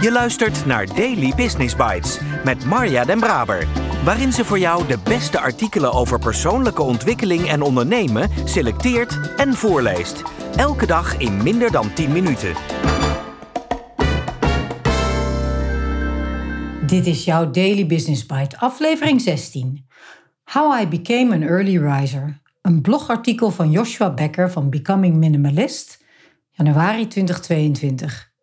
Je luistert naar Daily Business Bites met Marja Den Braber, waarin ze voor jou de beste artikelen over persoonlijke ontwikkeling en ondernemen selecteert en voorleest. Elke dag in minder dan 10 minuten. Dit is jouw Daily Business Bite, aflevering 16. How I Became an Early Riser. Een blogartikel van Joshua Becker van Becoming Minimalist, januari 2022.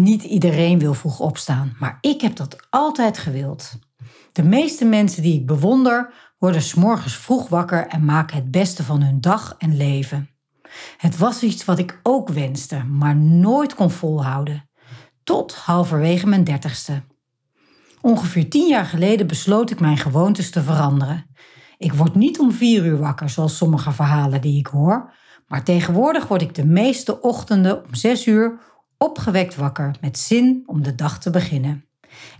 Niet iedereen wil vroeg opstaan, maar ik heb dat altijd gewild. De meeste mensen die ik bewonder worden s'morgens vroeg wakker en maken het beste van hun dag en leven. Het was iets wat ik ook wenste, maar nooit kon volhouden. Tot halverwege mijn dertigste. Ongeveer tien jaar geleden besloot ik mijn gewoontes te veranderen. Ik word niet om vier uur wakker, zoals sommige verhalen die ik hoor, maar tegenwoordig word ik de meeste ochtenden om zes uur opgewekt wakker met zin om de dag te beginnen.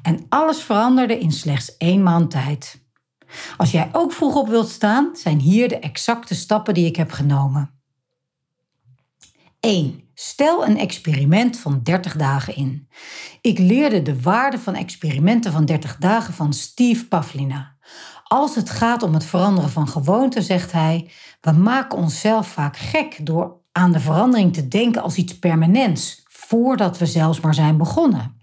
En alles veranderde in slechts één maand tijd. Als jij ook vroeg op wilt staan, zijn hier de exacte stappen die ik heb genomen. 1. Stel een experiment van 30 dagen in. Ik leerde de waarde van experimenten van 30 dagen van Steve Pavlina. Als het gaat om het veranderen van gewoonten, zegt hij, we maken onszelf vaak gek door aan de verandering te denken als iets permanents, voordat we zelfs maar zijn begonnen.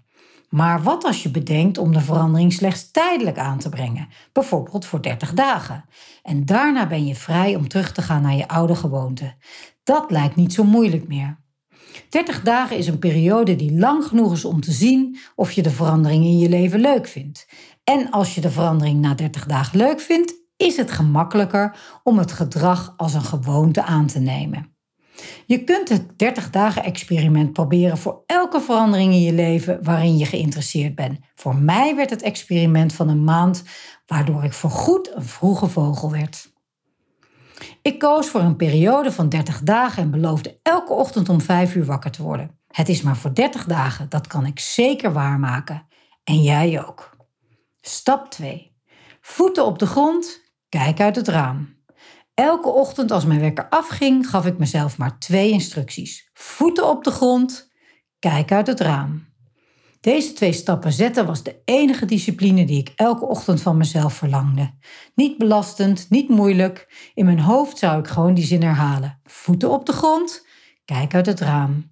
Maar wat als je bedenkt om de verandering slechts tijdelijk aan te brengen, bijvoorbeeld voor 30 dagen? En daarna ben je vrij om terug te gaan naar je oude gewoonte. Dat lijkt niet zo moeilijk meer. 30 dagen is een periode die lang genoeg is om te zien of je de verandering in je leven leuk vindt. En als je de verandering na 30 dagen leuk vindt, is het gemakkelijker om het gedrag als een gewoonte aan te nemen. Je kunt het 30 dagen experiment proberen voor elke verandering in je leven waarin je geïnteresseerd bent. Voor mij werd het experiment van een maand waardoor ik voorgoed een vroege vogel werd. Ik koos voor een periode van 30 dagen en beloofde elke ochtend om 5 uur wakker te worden. Het is maar voor 30 dagen, dat kan ik zeker waarmaken. En jij ook. Stap 2. Voeten op de grond, kijk uit het raam. Elke ochtend als mijn wekker afging, gaf ik mezelf maar twee instructies. Voeten op de grond, kijk uit het raam. Deze twee stappen zetten was de enige discipline die ik elke ochtend van mezelf verlangde. Niet belastend, niet moeilijk. In mijn hoofd zou ik gewoon die zin herhalen. Voeten op de grond, kijk uit het raam.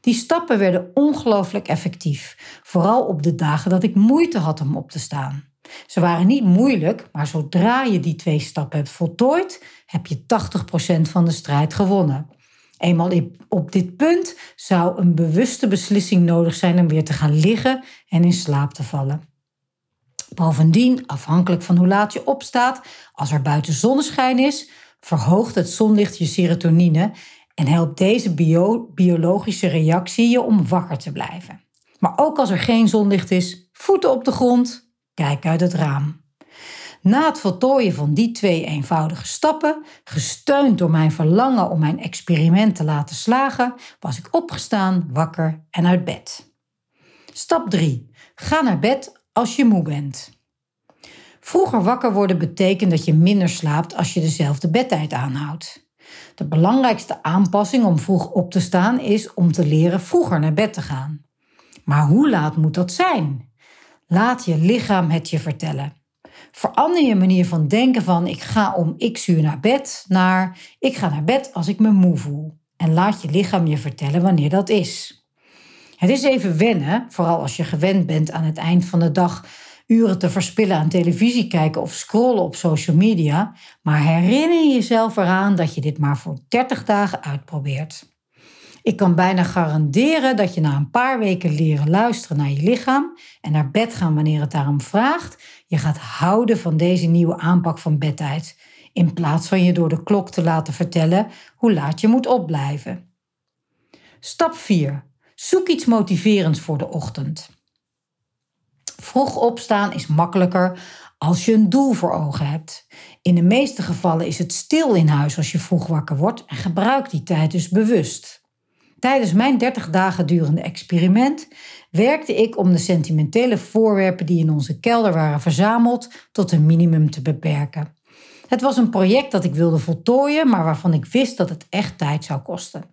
Die stappen werden ongelooflijk effectief, vooral op de dagen dat ik moeite had om op te staan. Ze waren niet moeilijk, maar zodra je die twee stappen hebt voltooid, heb je 80% van de strijd gewonnen. Eenmaal op dit punt zou een bewuste beslissing nodig zijn om weer te gaan liggen en in slaap te vallen. Bovendien, afhankelijk van hoe laat je opstaat, als er buiten zonneschijn is, verhoogt het zonlicht je serotonine en helpt deze bio biologische reactie je om wakker te blijven. Maar ook als er geen zonlicht is, voeten op de grond, kijk uit het raam. Na het voltooien van die twee eenvoudige stappen, gesteund door mijn verlangen om mijn experiment te laten slagen, was ik opgestaan, wakker en uit bed. Stap 3. Ga naar bed als je moe bent. Vroeger wakker worden betekent dat je minder slaapt als je dezelfde bedtijd aanhoudt. De belangrijkste aanpassing om vroeg op te staan is om te leren vroeger naar bed te gaan. Maar hoe laat moet dat zijn? Laat je lichaam het je vertellen. Verander je manier van denken van ik ga om x uur naar bed naar ik ga naar bed als ik me moe voel. En laat je lichaam je vertellen wanneer dat is. Het is even wennen, vooral als je gewend bent aan het eind van de dag uren te verspillen aan televisie kijken of scrollen op social media, maar herinner jezelf eraan dat je dit maar voor 30 dagen uitprobeert. Ik kan bijna garanderen dat je na een paar weken leren luisteren naar je lichaam en naar bed gaan wanneer het daarom vraagt, je gaat houden van deze nieuwe aanpak van bedtijd, in plaats van je door de klok te laten vertellen hoe laat je moet opblijven. Stap 4. Zoek iets motiverends voor de ochtend. Vroeg opstaan is makkelijker als je een doel voor ogen hebt. In de meeste gevallen is het stil in huis als je vroeg wakker wordt en gebruik die tijd dus bewust. Tijdens mijn 30 dagen durende experiment werkte ik om de sentimentele voorwerpen die in onze kelder waren verzameld tot een minimum te beperken. Het was een project dat ik wilde voltooien, maar waarvan ik wist dat het echt tijd zou kosten.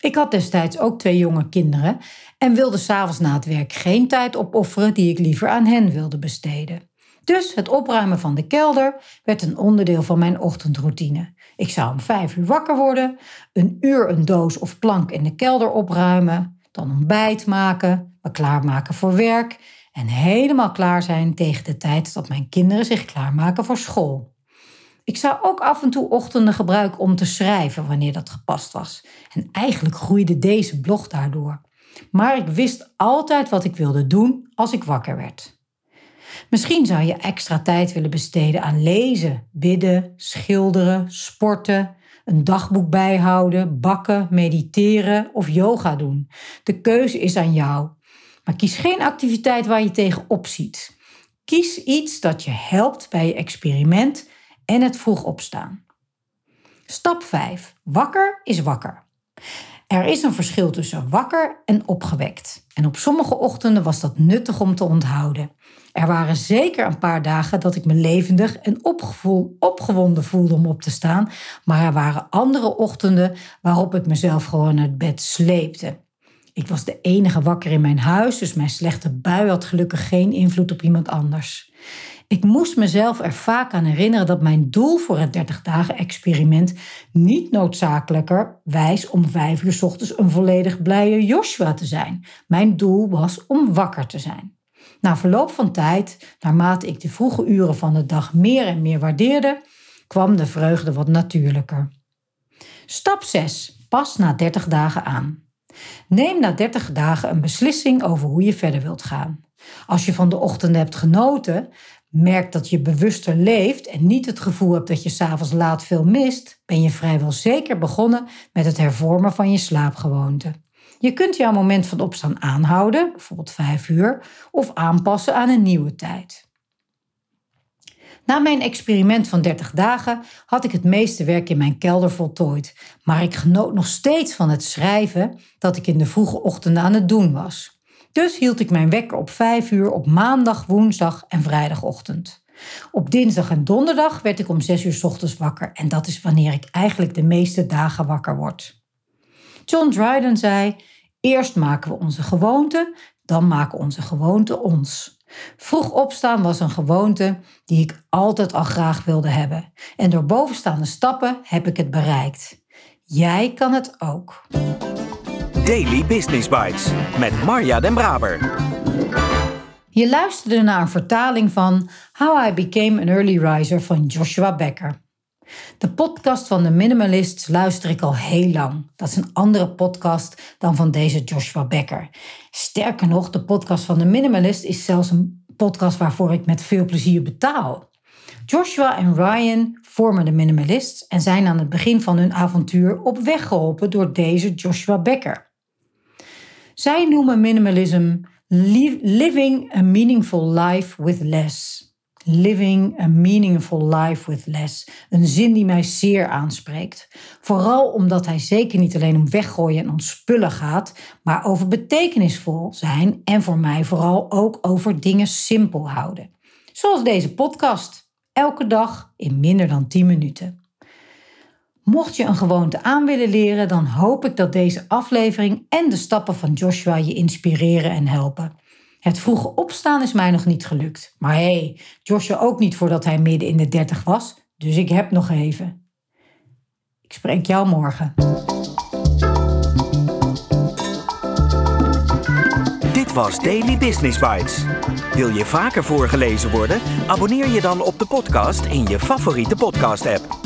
Ik had destijds ook twee jonge kinderen en wilde s'avonds na het werk geen tijd opofferen die ik liever aan hen wilde besteden. Dus het opruimen van de kelder werd een onderdeel van mijn ochtendroutine. Ik zou om vijf uur wakker worden, een uur een doos of plank in de kelder opruimen, dan ontbijt maken, me klaarmaken voor werk en helemaal klaar zijn tegen de tijd dat mijn kinderen zich klaarmaken voor school. Ik zou ook af en toe ochtenden gebruiken om te schrijven wanneer dat gepast was. En eigenlijk groeide deze blog daardoor. Maar ik wist altijd wat ik wilde doen als ik wakker werd. Misschien zou je extra tijd willen besteden aan lezen, bidden, schilderen, sporten, een dagboek bijhouden, bakken, mediteren of yoga doen. De keuze is aan jou. Maar kies geen activiteit waar je tegen opziet. Kies iets dat je helpt bij je experiment en het vroeg opstaan. Stap 5. Wakker is wakker. Er is een verschil tussen wakker en opgewekt. En op sommige ochtenden was dat nuttig om te onthouden. Er waren zeker een paar dagen dat ik me levendig en opgewonden voelde om op te staan, maar er waren andere ochtenden waarop ik mezelf gewoon uit bed sleepte. Ik was de enige wakker in mijn huis, dus mijn slechte bui had gelukkig geen invloed op iemand anders. Ik moest mezelf er vaak aan herinneren dat mijn doel voor het 30 dagen experiment niet noodzakelijker wijs om vijf uur ochtends een volledig blije Joshua te zijn. Mijn doel was om wakker te zijn. Na verloop van tijd, naarmate ik de vroege uren van de dag meer en meer waardeerde, kwam de vreugde wat natuurlijker. Stap 6. Pas na 30 dagen aan. Neem na 30 dagen een beslissing over hoe je verder wilt gaan. Als je van de ochtend hebt genoten, merkt dat je bewuster leeft en niet het gevoel hebt dat je s'avonds laat veel mist, ben je vrijwel zeker begonnen met het hervormen van je slaapgewoonte. Je kunt jouw moment van opstaan aanhouden, bijvoorbeeld 5 uur, of aanpassen aan een nieuwe tijd. Na mijn experiment van 30 dagen had ik het meeste werk in mijn kelder voltooid, maar ik genoot nog steeds van het schrijven dat ik in de vroege ochtenden aan het doen was. Dus hield ik mijn wekker op 5 uur op maandag, woensdag en vrijdagochtend. Op dinsdag en donderdag werd ik om 6 uur ochtends wakker en dat is wanneer ik eigenlijk de meeste dagen wakker word. John Dryden zei: Eerst maken we onze gewoonte, dan maken onze gewoonte ons. Vroeg opstaan was een gewoonte die ik altijd al graag wilde hebben. En door bovenstaande stappen heb ik het bereikt. Jij kan het ook. Daily Business Bites met Marja Den Braber. Je luisterde naar een vertaling van How I Became an Early Riser van Joshua Becker. De podcast van de Minimalists luister ik al heel lang. Dat is een andere podcast dan van deze Joshua Becker. Sterker nog, de podcast van de Minimalist is zelfs een podcast waarvoor ik met veel plezier betaal. Joshua en Ryan vormen de Minimalists en zijn aan het begin van hun avontuur op weg geholpen door deze Joshua Becker. Zij noemen minimalism living a meaningful life with less. Living a meaningful life with less. Een zin die mij zeer aanspreekt. Vooral omdat hij zeker niet alleen om weggooien en ontspullen gaat, maar over betekenisvol zijn en voor mij vooral ook over dingen simpel houden. Zoals deze podcast. Elke dag in minder dan 10 minuten. Mocht je een gewoonte aan willen leren, dan hoop ik dat deze aflevering en de stappen van Joshua je inspireren en helpen. Het vroege opstaan is mij nog niet gelukt. Maar hé, hey, Joshua ook niet voordat hij midden in de dertig was, dus ik heb nog even. Ik spreek jou morgen. Dit was Daily Business Bites. Wil je vaker voorgelezen worden? Abonneer je dan op de podcast in je favoriete podcast-app.